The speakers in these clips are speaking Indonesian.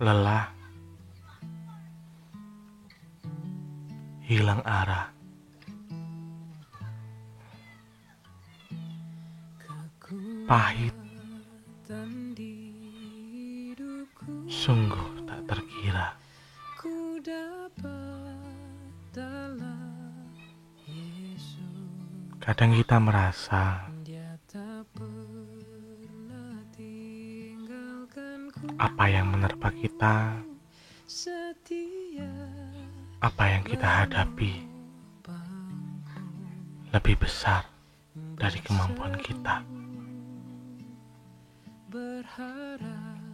lelah, hilang arah. Pahit, sungguh tak terkira. Kadang kita merasa apa yang menerpa kita, apa yang kita hadapi, lebih besar dari kemampuan kita.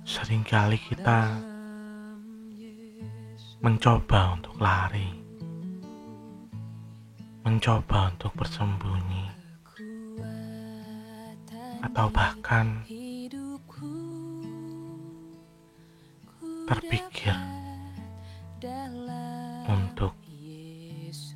Seringkali kita mencoba untuk lari, mencoba untuk bersembunyi, atau bahkan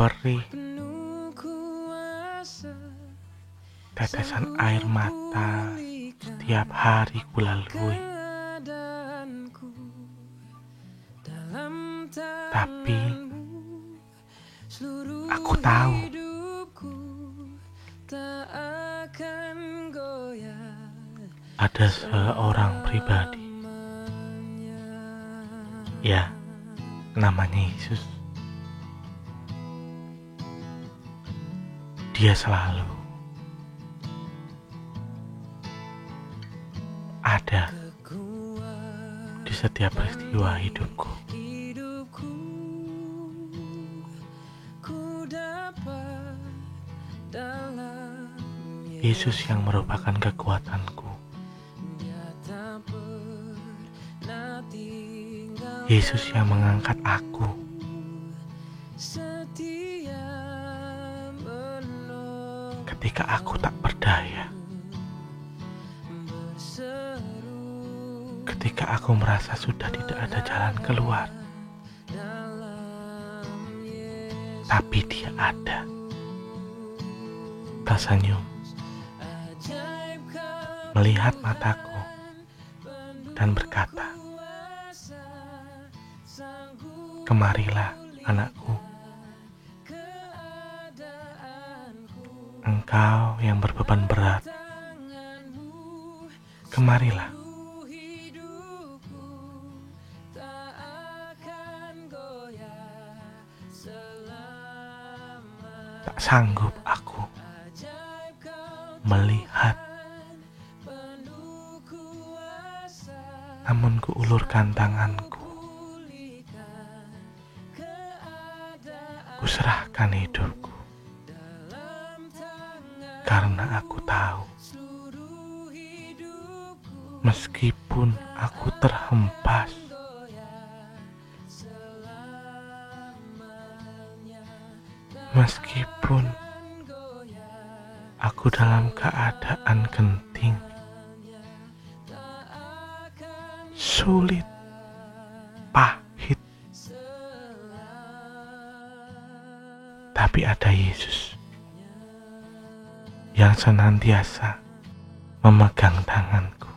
perih, tetesan air mata setiap hari kulalui. Tapi aku tahu ada seorang pribadi. Ya, namanya Yesus. Dia selalu ada di setiap peristiwa hidupku. Yesus yang merupakan kekuatanku. Yesus yang mengangkat aku. Ketika aku tak berdaya. Ketika aku merasa sudah tidak ada jalan keluar. Tapi dia ada. Tersenyum. Melihat mataku dan berkata, Kemarilah anakku Engkau yang berbeban berat. Kemarilah. Tak sanggup aku Melihat. Namun kuulurkan tanganku. Kuserahkan hidupku Karena aku tahu Meskipun aku terhempas Meskipun aku dalam keadaan genting Sulit Pahit. Tapi ada Yesus Yang senantiasa memegang tanganku